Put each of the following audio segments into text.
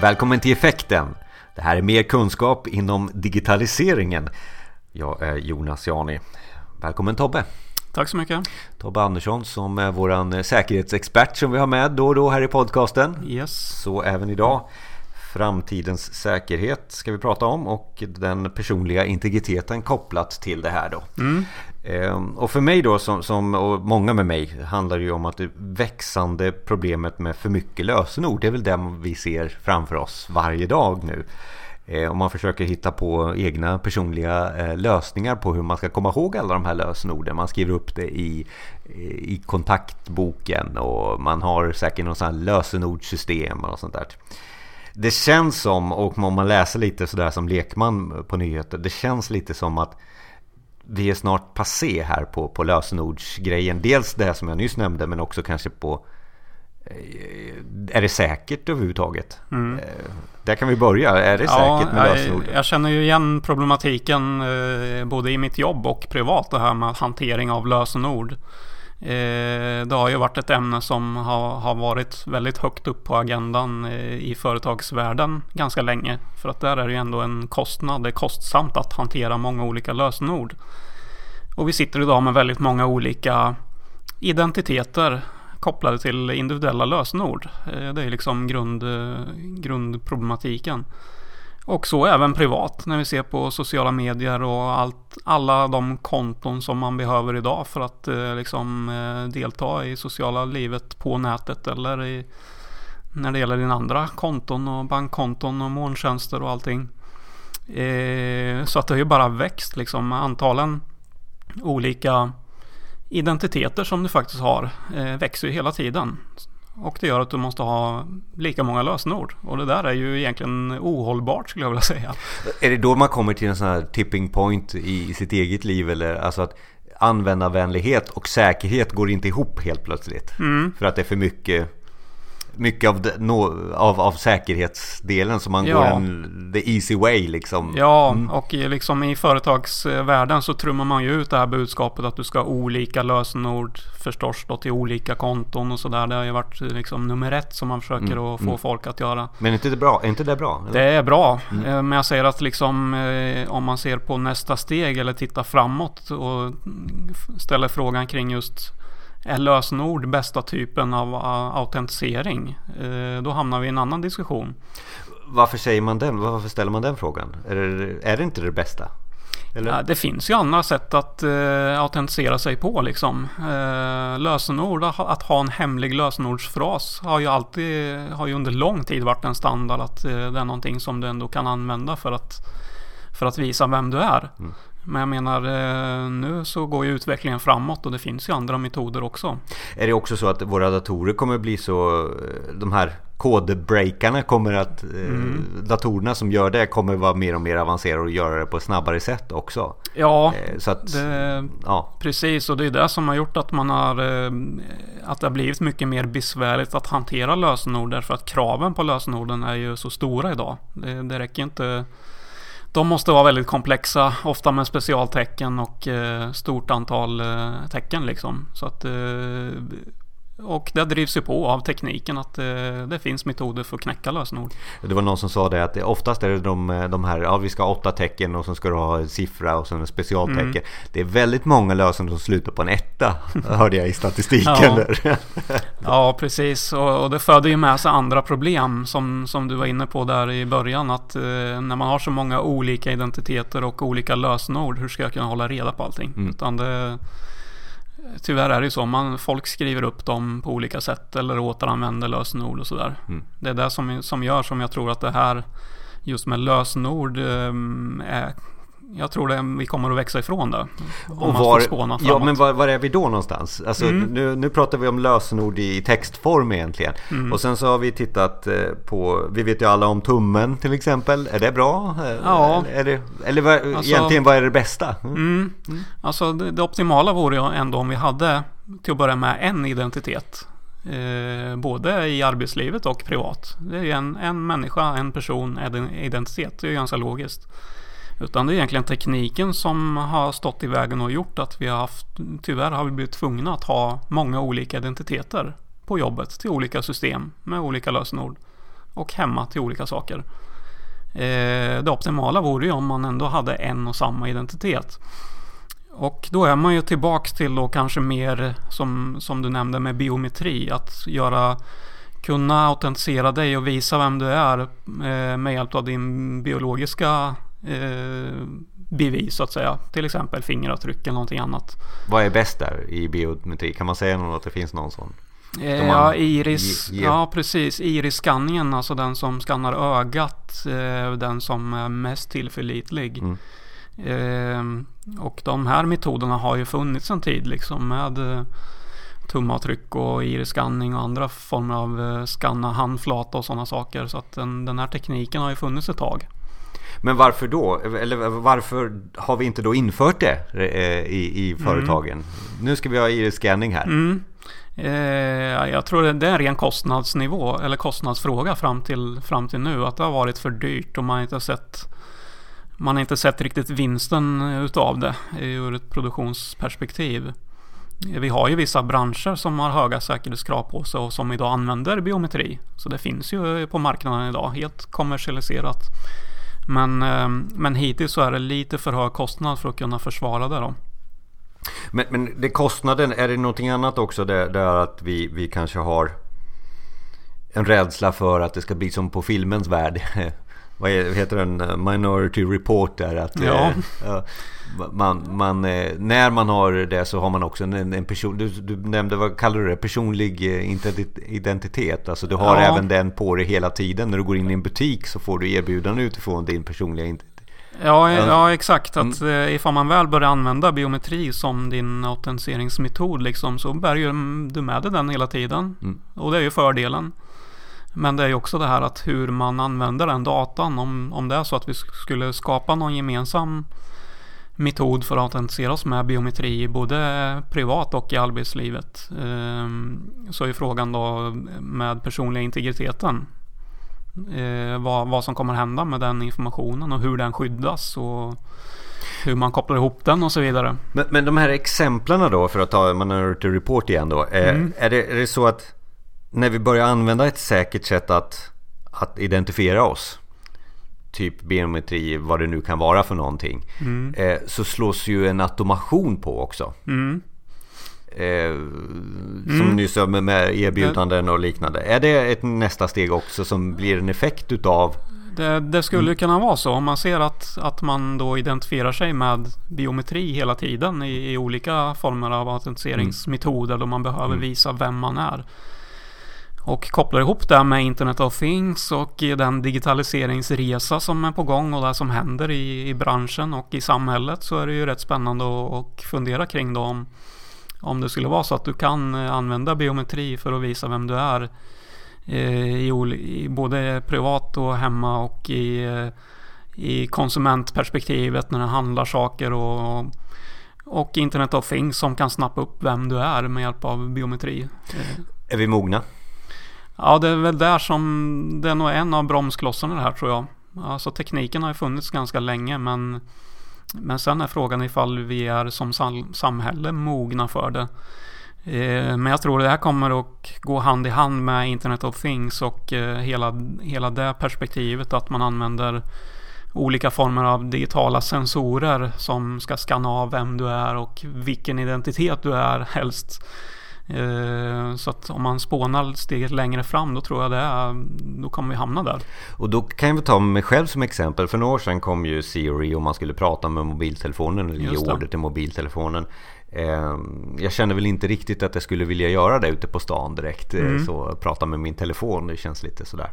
Välkommen till Effekten. Det här är mer kunskap inom digitaliseringen. Jag är Jonas Jani. Välkommen Tobbe. Tack så mycket. Tobbe Andersson som är vår säkerhetsexpert som vi har med då och då här i podcasten. Yes. Så även idag. Framtidens säkerhet ska vi prata om och den personliga integriteten kopplat till det här då. Mm. Ehm, och för mig då som, som, och många med mig handlar det ju om att det växande problemet med för mycket lösenord. Det är väl det vi ser framför oss varje dag nu. Ehm, om man försöker hitta på egna personliga eh, lösningar på hur man ska komma ihåg alla de här lösenorden. Man skriver upp det i, i kontaktboken och man har säkert något sånt lösenordssystem och sånt där. Det känns som, och om man läser lite sådär som lekman på nyheter, det känns lite som att vi är snart passé här på, på lösenordsgrejen. Dels det som jag nyss nämnde men också kanske på eh, är det säkert överhuvudtaget? Mm. Eh, där kan vi börja. Är det ja, säkert med lösenord? Jag känner ju igen problematiken eh, både i mitt jobb och privat. Det här med hantering av lösenord. Eh, det har ju varit ett ämne som har varit väldigt högt upp på agendan eh, i företagsvärlden ganska länge. För att där är det ju ändå en kostnad. Det är kostsamt att hantera många olika lösenord. Och vi sitter idag med väldigt många olika identiteter kopplade till individuella lösenord. Eh, det är liksom grund, grundproblematiken. Och så även privat när vi ser på sociala medier och allt, alla de konton som man behöver idag för att eh, liksom, eh, delta i sociala livet på nätet eller i, när det gäller dina andra konton och bankkonton och molntjänster och allting. Eh, så att det har ju bara växt liksom antalen olika identiteter som du faktiskt har eh, växer ju hela tiden. Och det gör att du måste ha lika många lösenord. Och det där är ju egentligen ohållbart skulle jag vilja säga. Är det då man kommer till en sån här tipping point i sitt eget liv? Eller alltså att användarvänlighet och säkerhet går inte ihop helt plötsligt? Mm. För att det är för mycket mycket av, det, no, av, av säkerhetsdelen så man ja. går en the easy way liksom. Ja, mm. och liksom i företagsvärlden så trummar man ju ut det här budskapet att du ska ha olika lösenord förstås då till olika konton och sådär. Det har ju varit liksom nummer ett som man försöker mm. att få mm. folk att göra. Men är inte det bra? Är inte det bra? Eller? Det är bra. Mm. Eh, men jag säger att liksom eh, om man ser på nästa steg eller tittar framåt och ställer frågan kring just är lösenord bästa typen av autentisering? Eh, då hamnar vi i en annan diskussion. Varför säger man den? Varför ställer man den frågan? Är det, är det inte det bästa? Eller? Det finns ju andra sätt att uh, autentisera sig på liksom. Uh, lösenord, att ha en hemlig lösenordsfras har ju alltid, har ju under lång tid varit en standard att uh, det är någonting som du ändå kan använda för att, för att visa vem du är. Mm. Men jag menar eh, nu så går ju utvecklingen framåt och det finns ju andra metoder också. Är det också så att våra datorer kommer bli så, eh, de här kodbreakarna kommer att, eh, mm. datorerna som gör det kommer vara mer och mer avancerade och göra det på ett snabbare sätt också. Ja, så att, det, ja. precis och det är det som har gjort att man har, att det har blivit mycket mer besvärligt att hantera lösenord därför att kraven på lösenorden är ju så stora idag. Det, det räcker inte de måste vara väldigt komplexa, ofta med specialtecken och eh, stort antal eh, tecken liksom. Så att, eh, och det drivs ju på av tekniken att eh, det finns metoder för att knäcka lösenord. Det var någon som sa det att oftast är det de, de här, ja vi ska ha åtta tecken och så ska du ha en siffra och så en specialtecken. Mm. Det är väldigt många lösenord som slutar på en etta, hörde jag i statistiken. ja. ja, precis. Och, och, det föder ju med sig andra problem som, som du var inne på där i början. Att eh, när man har så många olika identiteter och olika lösenord, hur ska jag kunna hålla reda på allting? Mm. Utan det Tyvärr är det ju så. Man, folk skriver upp dem på olika sätt eller återanvänder lösenord och sådär. Mm. Det är det som, som gör som jag tror att det här just med lösenord um, är jag tror det, vi kommer att växa ifrån det. Och var, ja, men var, var, är vi då någonstans? Alltså, mm. nu, nu pratar vi om lösenord i textform egentligen. Mm. Och sen så har vi tittat eh, på, vi vet ju alla om tummen till exempel. Är det bra? Eh, ja. Är det, eller vad, alltså, egentligen, vad är det bästa? Mm. mm. Mm. Alltså det, det optimala vore ju ändå om vi hade till att börja med en identitet. Eh, både i arbetslivet och privat. Det är en, en människa, en person, en identitet. Det är ganska logiskt. Utan det är egentligen tekniken som har stått i vägen och gjort att vi har haft, tyvärr har vi blivit tvungna att ha många olika identiteter på jobbet till olika system med olika lösenord. och hemma till olika saker. Eh, det optimala vore ju om man ändå hade en och samma identitet. Och då är man ju tillbaks till då kanske mer som, som du nämnde med biometri. Att göra, kunna autentisera dig och visa vem du är eh, med hjälp av din biologiska eh, bevis så att säga. Till exempel fingeravtryck eller någonting annat. Vad är bäst där i biometri? Kan man säga att det finns någon sån? Eh, ja, iris, ge, ge. ja precis. Iris-skanningen, alltså den som skannar ögat, eh, den som är mest tillförlitlig. Mm. Eh, och de här metoderna har ju funnits en tid liksom med eh, tumavtryck och iris-skanning och andra former av eh, skanna handflata och sådana saker. Så att den, den här tekniken har ju funnits ett tag. Men varför då? Eller varför har vi inte då infört det eh, i, i mm. företagen? Mm. Nu ska vi ha iris-scanning här. Mm. Eh, jag tror det är en ren kostnadsnivå eller kostnadsfråga fram till, fram till nu. Att det har varit för dyrt och man inte sett man har inte sett riktigt vinsten utav det ur ett produktionsperspektiv. Vi har ju vissa branscher som har höga säkerhetskrav på sig och som idag använder biometri. Så det finns ju på marknaden idag, helt kommersialiserat. Men, eh, men hittills så är det lite för hög kostnad för att kunna försvara det då. Men, men det kostnaden, är det någonting annat också där, där att vi, vi kanske har en rädsla för att det ska bli som på filmens värld? vad heter den? Minority Report där. Att, ja. eh, man, man, eh, när man har det så har man också en, en person, du, du, nämnde, vad kallar du det? Personlig eh, identitet. Alltså du har ja. även den på dig hela tiden. När du går in i en butik så får du erbjudanden utifrån din personliga identitet. Ja, ja exakt. Att mm. ifall man väl börjar använda biometri som din autentiseringsmetod liksom, så bär ju du med dig den hela tiden. Mm. Och det är ju fördelen. Men det är ju också det här att hur man använder den datan. Om, om det är så att vi skulle skapa någon gemensam metod för att autentisera oss med biometri både privat och i arbetslivet. Ehm, så är frågan då med personliga integriteten. Eh, vad, vad som kommer hända med den informationen och hur den skyddas och hur man kopplar ihop den och så vidare. Men, men de här exemplen då för att ta Minority Report igen då. Eh, mm. Är, det, är det så att när vi börjar använda ett säkert sätt att, att identifiera oss typ biometri, vad det nu kan vara för någonting. Mm. Eh, så slås ju en automation på också. Mm. Eh, som mm. nyss med, erbjudanden och liknande. Är det ett nästa steg också som blir en effekt utav det, det skulle mm. kunna vara så om man ser att, att man då identifierar sig med biometri hela tiden i, i olika former av autentiseringsmetoder mm. då man behöver mm. visa vem man är. Och kopplar ihop det med Internet of Things och den digitaliseringsresa som är på gång och det som händer i, i branschen och i samhället så är det ju rätt spännande att fundera kring då om, om det skulle vara så att du kan eh, använda biometri för att visa vem du är eh, i, i både privat och hemma och i, eh, i konsumentperspektivet när det handlar saker och, och Internet of Things som kan snappa upp vem du är med hjälp av biometri. Är vi mogna? Ja, det är väl där som det är nog en av bromsklossarna det här tror jag. Alltså tekniken har ju funnits ganska länge men men sen är frågan ifall vi är som samhälle mogna för det. Eh, men jag tror det här kommer att gå hand i hand med Internet of Things och eh, hela, hela det perspektivet att man använder olika former av digitala sensorer som ska skanna av vem du är och vilken identitet du är helst. Eh, så att om man spånar steget längre fram då tror jag det är, då kommer vi hamna där. Och då kan jag ta mig själv som exempel. För några år sedan kom ju Siri och man skulle prata med mobiltelefonen eller ge order till mobiltelefonen. Eh, jag kände väl inte riktigt att jag skulle vilja göra det ute på stan direkt. Eh, mm. Så prata med min telefon, det känns lite sådär.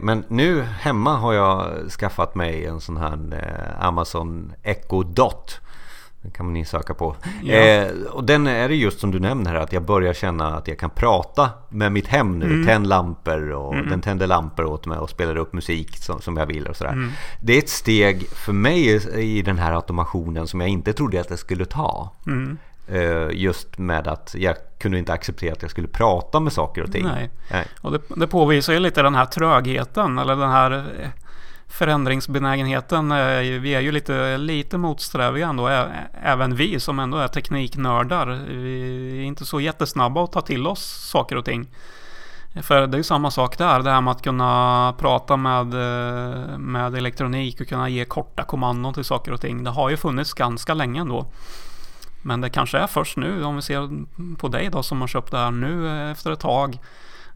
Men nu hemma har jag skaffat mig en sån här Amazon Echo Dot. Den kan ni söka på. Ja. Eh, och den är det just som du nämner här att jag börjar känna att jag kan prata med mitt hem nu. Mm. Tänd lampor och mm. den tänder lampor åt mig och spelar upp musik som, som jag vill och sådär. Mm. Det är ett steg för mig i den här automationen som jag inte trodde att jag skulle ta. Mm. Eh, just med att jag kunde inte acceptera att jag skulle prata med saker och ting. Nej. Nej. Och det, det påvisar ju lite den här trögheten eller den här förändringsbenägenheten. Eh, vi är ju lite, lite motsträviga ändå. Även vi som ändå är tekniknördar. Vi är inte så jättesnabba att ta till oss saker och ting. För det är ju samma sak där, det här med att kunna prata med, eh, med elektronik och kunna ge korta kommandon till saker och ting. Det har ju funnits ganska länge ändå. Men det kanske är först nu, om vi ser på dig då som har köpt det här nu eh, efter ett tag.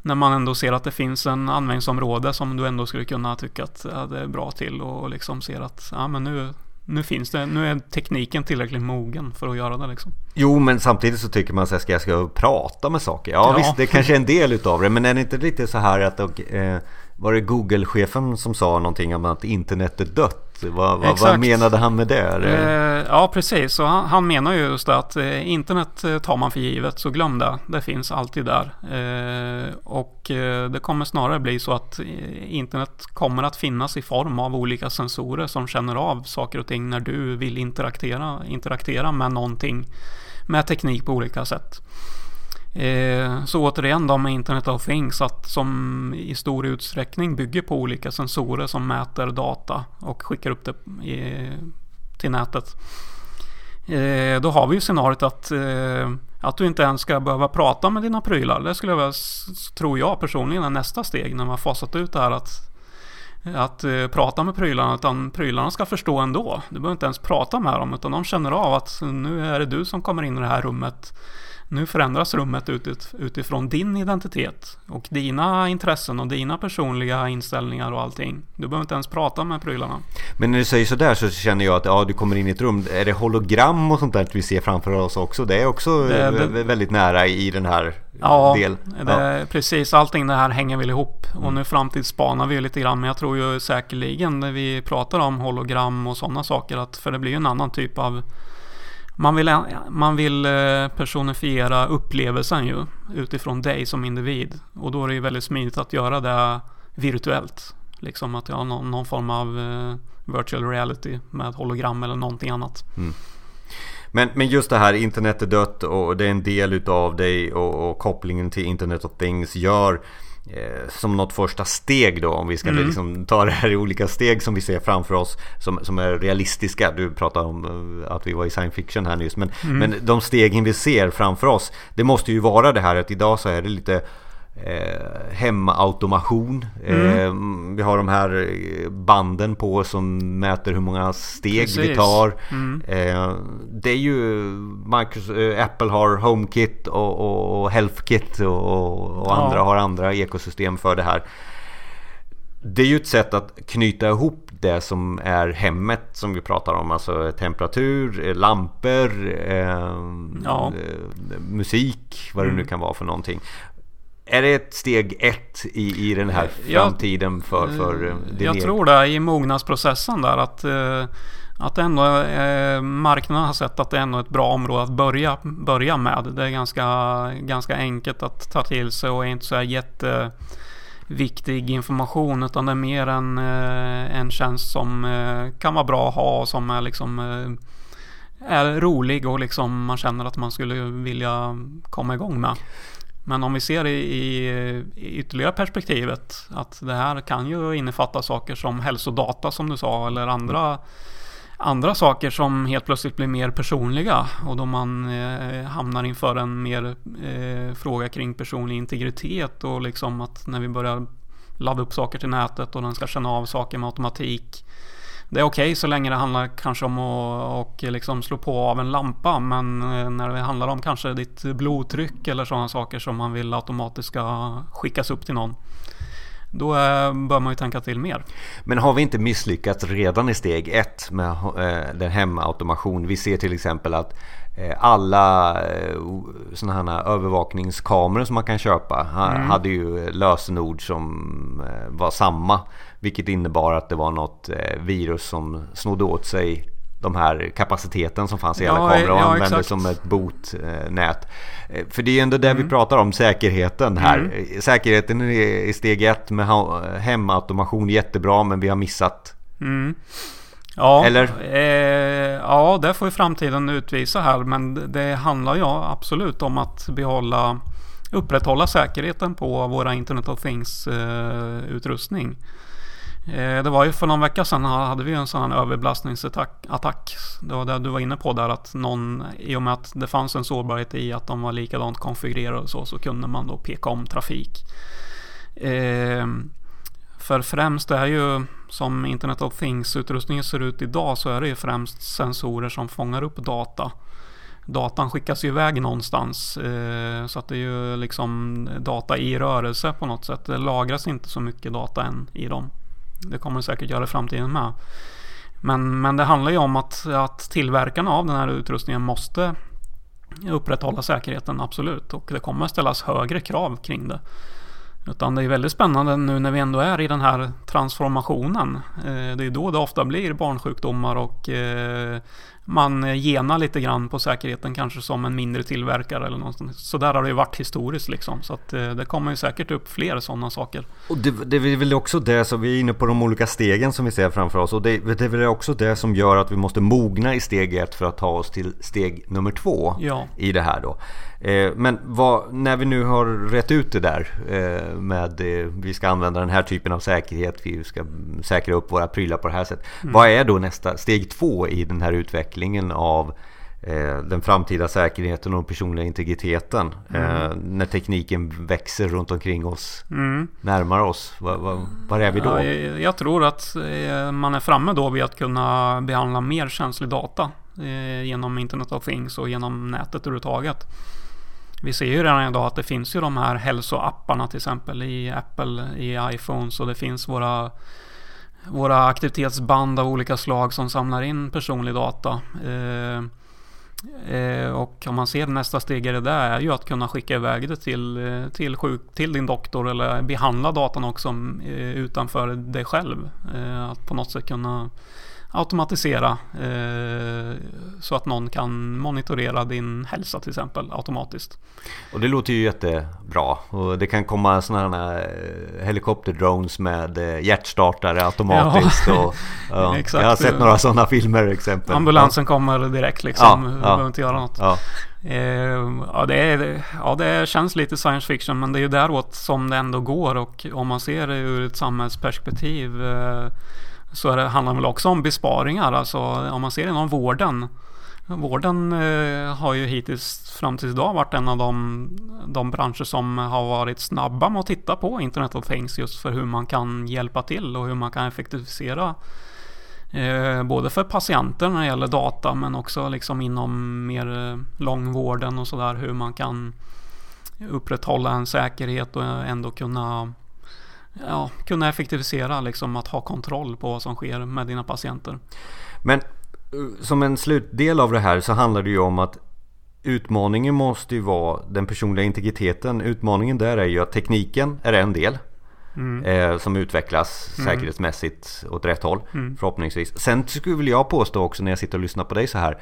När man ändå ser att det finns en användningsområde som du ändå skulle kunna tycka att ja, det är bra till och liksom ser att ja, men nu, nu finns det, nu är tekniken tillräckligt mogen för att göra det liksom. Jo, men samtidigt så tycker man att ska jag ska prata med saker. Ja, ja. visst, det kanske är en del utav det. Men är det inte lite så här att och, eh, var det Google-chefen som sa någonting om att internet är dött? Vad, vad, vad menade han med det? Eh, ja, precis. Så han, han, menar ju just att eh, internet eh, tar man för givet, så glöm det. Det finns alltid där. Eh, och eh, det kommer snarare bli så att eh, internet kommer att finnas i form av olika sensorer som känner av saker och ting när du vill interagera, interagera med någonting med teknik på olika sätt. Eh, så återigen då med Internet of Things att som i stor utsträckning bygger på olika sensorer som mäter data och skickar upp det i, till nätet. Eh, då har vi ju scenariot att, eh, att du inte ens ska behöva prata med dina prylar. Det skulle jag väl, tror jag personligen är nästa steg när man fasat ut det här att att eh, prata med prylarna utan prylarna ska förstå ändå. Du behöver inte ens prata med dem utan de känner av att nu är det du som kommer in i det här rummet. Nu förändras rummet utifrån din identitet och dina intressen och dina personliga inställningar och allting. Du behöver inte ens prata med prylarna. Men när du säger sådär så känner jag att ja, du kommer in i ett rum. Är det hologram och sånt där vi ser framför oss också? Det är också det, det, väldigt nära i den här ja, del. Det, ja, precis. Allting det här hänger väl ihop. Och mm. nu framtidsspanar vi ju lite grann. Men jag tror ju säkerligen när vi pratar om hologram och sådana saker. Att, för det blir ju en annan typ av man vill, man vill eh, personifiera upplevelsen ju utifrån dig som individ. Och då är det ju väldigt smidigt att göra det virtuellt. Liksom att jag har någon, någon form av eh, virtual reality med hologram eller någonting annat. Mm. Men, men just det här internet är dött och det är en del utav dig och, och kopplingen till internet of things gör som något första steg då om vi ska mm. liksom ta det här i olika steg som vi ser framför oss som, som är realistiska. Du pratade om eh, att vi var i science fiction här nyss. Men, mm. men de stegen vi ser framför oss det måste ju vara det här att idag så är det lite eh, hemautomation. Mm. Eh, vi har de här eh, banden på som mäter hur många steg Precis. vi tar. Mm. Eh, det är ju Microsoft, eh, Apple har HomeKit och, och, och HealthKit och, och ja. andra har andra ekosystem för det här. Det är ju ett sätt att knyta ihop det som är hemmet som vi pratar om. Alltså temperatur, eh, lampor, eh, ja. musik, vad det mm. nu kan vara för någonting. Är det ett steg ett i, i den här framtiden för, för eh, din Jag egen? tror det i mognadsprocessen där att eh, att ändå eh, marknaden har sett att det är ändå ett bra område att börja, börja med. Det är ganska, ganska enkelt att ta till sig och är inte så här jätteviktig information utan det är mer en, en tjänst som kan vara bra att ha och som är liksom är rolig och liksom man känner att man skulle vilja komma igång med. Men om vi ser i, i, i ytterligare perspektivet att det här kan ju innefatta saker som hälsodata som du sa eller andra andra saker som helt plötsligt blir mer personliga. Och då man eh, hamnar inför en mer eh, fråga kring personlig integritet och liksom att när vi börjar ladda upp saker till nätet och den ska känna av saker med automatik det är okej okay så länge det handlar kanske om att och liksom slå på av en lampa. Men eh, när det handlar om kanske ditt blodtryck eller sådana saker som man vill automatiskt ska skickas upp till någon. Då eh, bör man ju tänka till mer. Men har vi inte misslyckats redan i steg ett med eh, den hemautomation? Vi ser till exempel att alla sådana här övervakningskameror som man kan köpa mm. hade ju lösenord som var samma. Vilket innebar att det var något eh, virus som snodde åt sig de här kapaciteten som fanns i alla ja, kameror och ja, använde exakt. som ett botnät. Eh, för det är ändå det mm. vi pratar om, säkerheten här. Mm. Säkerheten i steg ett med hemautomation jättebra men vi har missat. Mm. Ja, Eller? Eh, ja, det får ju framtiden utvisa här men det handlar ju absolut om att behålla upprätthålla säkerheten på våra Internet of Things eh, utrustning. Eh, det var ju för någon vecka sedan hade vi en sån här överbelastningsattack. Det var det du var inne på där att någon, i och med att det fanns en sårbarhet i att de var likadant konfigurerade och så, så kunde man då peka om trafik. Eh, för främst det är ju som Internet of Things-utrustningen ser ut idag så är det ju främst sensorer som fångar upp data. Datan skickas ju iväg någonstans eh, så att det är ju liksom data i rörelse på något sätt. Det lagras inte så mycket data än i dem. Det kommer det säkert göra i framtiden med. Men, men det handlar ju om att, att tillverkarna av den här utrustningen måste upprätthålla säkerheten, absolut. Och det kommer ställas högre krav kring det. Utan det är väldigt spännande nu när vi ändå är i den här transformationen. Eh, det är då det ofta blir barnsjukdomar och eh, man genar lite grann på säkerheten kanske som en mindre tillverkare eller något Så där har det ju varit historiskt liksom. Så att eh, det kommer ju säkert upp fler sådana saker. Och det, det är väl också det som vi är inne på de olika stegen som vi ser framför oss. Och det, det är väl också det som gör att vi måste mogna i steg ett för att ta oss till steg nummer två ja. i det här då. Eh, men vad, när vi nu har rätt ut det där eh, med vi ska använda den här typen av säkerhet, vi ska säkra upp våra prylar på det här sättet. Mm. Vad är då nästa steg två i den här utvecklingen av eh, den framtida säkerheten och personliga integriteten mm. när tekniken växer runt omkring oss, mm. närmar oss. Var, var, var, är vi då? Ja, jag tror att man är framme då vid att kunna behandla mer känslig data genom Internet of Things och genom nätet överhuvudtaget. Vi ser ju redan idag att det finns ju de här hälsoapparna till exempel i Apple, i iPhones och det finns våra våra aktivitetsband av olika slag som samlar in personlig data. Eh, eh, och om man ser nästa steg i det där är ju att kunna skicka iväg det till, eh, till, sjuk, till din doktor eller behandla datan också utanför dig själv. Att på något sätt kunna automatisera eh, så att någon kan monitorera din hälsa till exempel automatiskt. Och det låter ju jättebra och det kan komma sådana här eh, helikopterdrones med eh, hjärtstartare automatiskt. Ja, och, ja. Jag har sett några sådana filmer exempel. Ambulansen kommer direkt liksom, ja, ja, behöver inte göra något. Ja. Eh, ja, det är, ja, det känns lite science fiction men det är ju däråt som det ändå går och om man ser det ur ett samhällsperspektiv så det, handlar det väl också om besparingar. Alltså om man ser inom vården. Vården eh, har ju hittills fram till idag varit en av de, de branscher som har varit snabba med att titta på Internet of Things just för hur man kan hjälpa till och hur man kan effektivisera eh, både för patienter när det gäller data men också liksom inom mer eh, långvården och sådär hur man kan upprätthålla en säkerhet och ändå kunna ja, kunna effektivisera, liksom att ha kontroll på vad som sker med dina patienter. Men eh, som en slutdel av det här så handlar det ju om att utmaningen måste ju vara den personliga integriteten. Utmaningen där är ju att tekniken är en del. Mm. Eh, som utvecklas mm. säkerhetsmässigt åt rätt håll mm. förhoppningsvis. Sen skulle jag påstå också när jag sitter och lyssnar på dig så här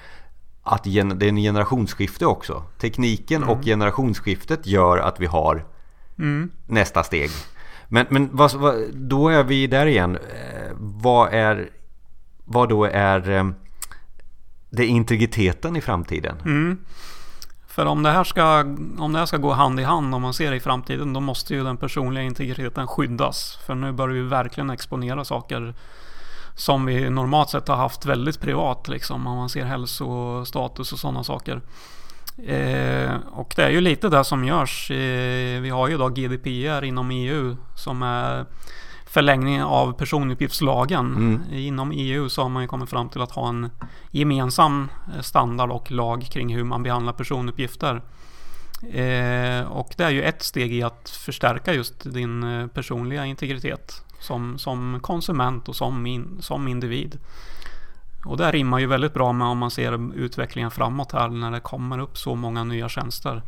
att det är en generationsskifte också. Tekniken och mm. generationsskiftet gör att vi har mm. nästa steg. Men, men vad, vad, då är vi där igen. Eh, vad är vad då är eh, det integriteten i framtiden? Mm. För om det, här ska, om det här ska gå hand i hand om man ser det i framtiden då måste ju den personliga integriteten skyddas. För nu börjar vi verkligen exponera saker som vi normalt sett har haft väldigt privat liksom. Om man ser hälsostatus och sådana saker. Eh, och det är ju lite det som görs. Eh, vi har ju då GDPR inom EU som är förlängningen av personuppgiftslagen. Mm. Inom EU så har man ju kommit fram till att ha en gemensam standard och lag kring hur man behandlar personuppgifter. Eh, och det är ju ett steg i att förstärka just din eh, personliga integritet som, som konsument och som, in, som individ. Och det rimmar ju väldigt bra med om man ser utvecklingen framåt här när det kommer upp så många nya tjänster.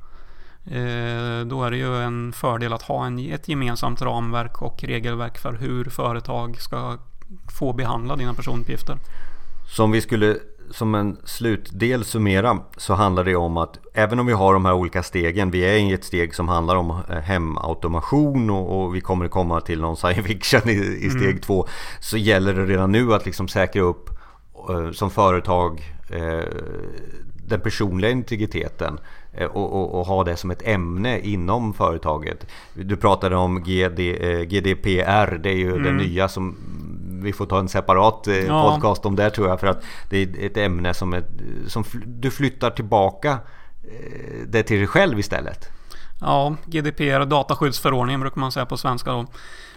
Eh, då är det ju en fördel att ha en, ett gemensamt ramverk och regelverk för hur företag ska få behandla dina personuppgifter. Som vi skulle som en slutdel summera så handlar det om att även om vi har de här olika stegen, vi är i ett steg som handlar om eh, hemautomation och, och vi kommer komma till någon science fiction i, i steg mm. två, så gäller det redan nu att liksom säkra upp som företag eh, den personliga integriteten eh, och, och, och, ha det som ett ämne inom företaget. Du pratade om GD, GDPR, det är ju mm. det nya som vi får ta en separat eh, Ja. podcast om det tror jag. För att det är ett ämne som, är, som du flyttar tillbaka eh, det till dig själv istället. Ja, GDPR, dataskyddsförordningen brukar man säga på svenska då.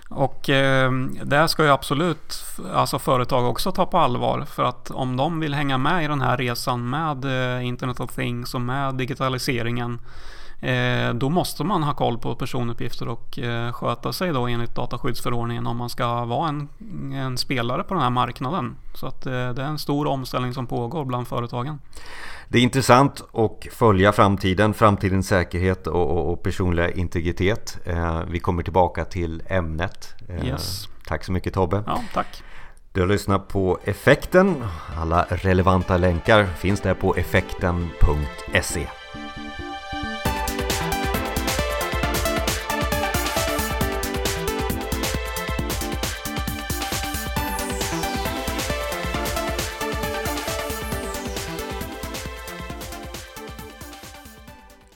Och eh, det ska ju absolut alltså företag också ta på allvar. För att om de vill hänga med i den här resan med eh, Internet of Things och med digitaliseringen. Eh, då måste man ha koll på personuppgifter och eh, sköta sig då enligt dataskyddsförordningen om man ska vara en, en spelare på den här marknaden. Så att eh, det är en stor omställning som pågår bland företagen. Det är intressant att följa framtiden, framtidens säkerhet och, och, och personliga integritet. Vi kommer tillbaka till ämnet. Yes. Tack så mycket Tobbe. Ja, tack. Du har lyssnat på Effekten. Alla relevanta länkar finns där på effekten.se.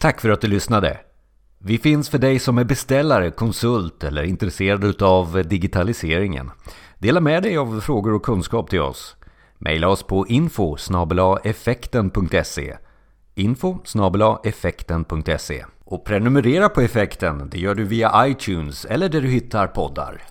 Tack för att du lyssnade. Vi finns för dig som är beställare, konsult eller intresserad av digitaliseringen. Dela med dig av frågor och kunskap till oss. Maila oss på info effekten.se info effekten.se Och prenumerera på effekten, det gör du via iTunes eller där du hittar poddar.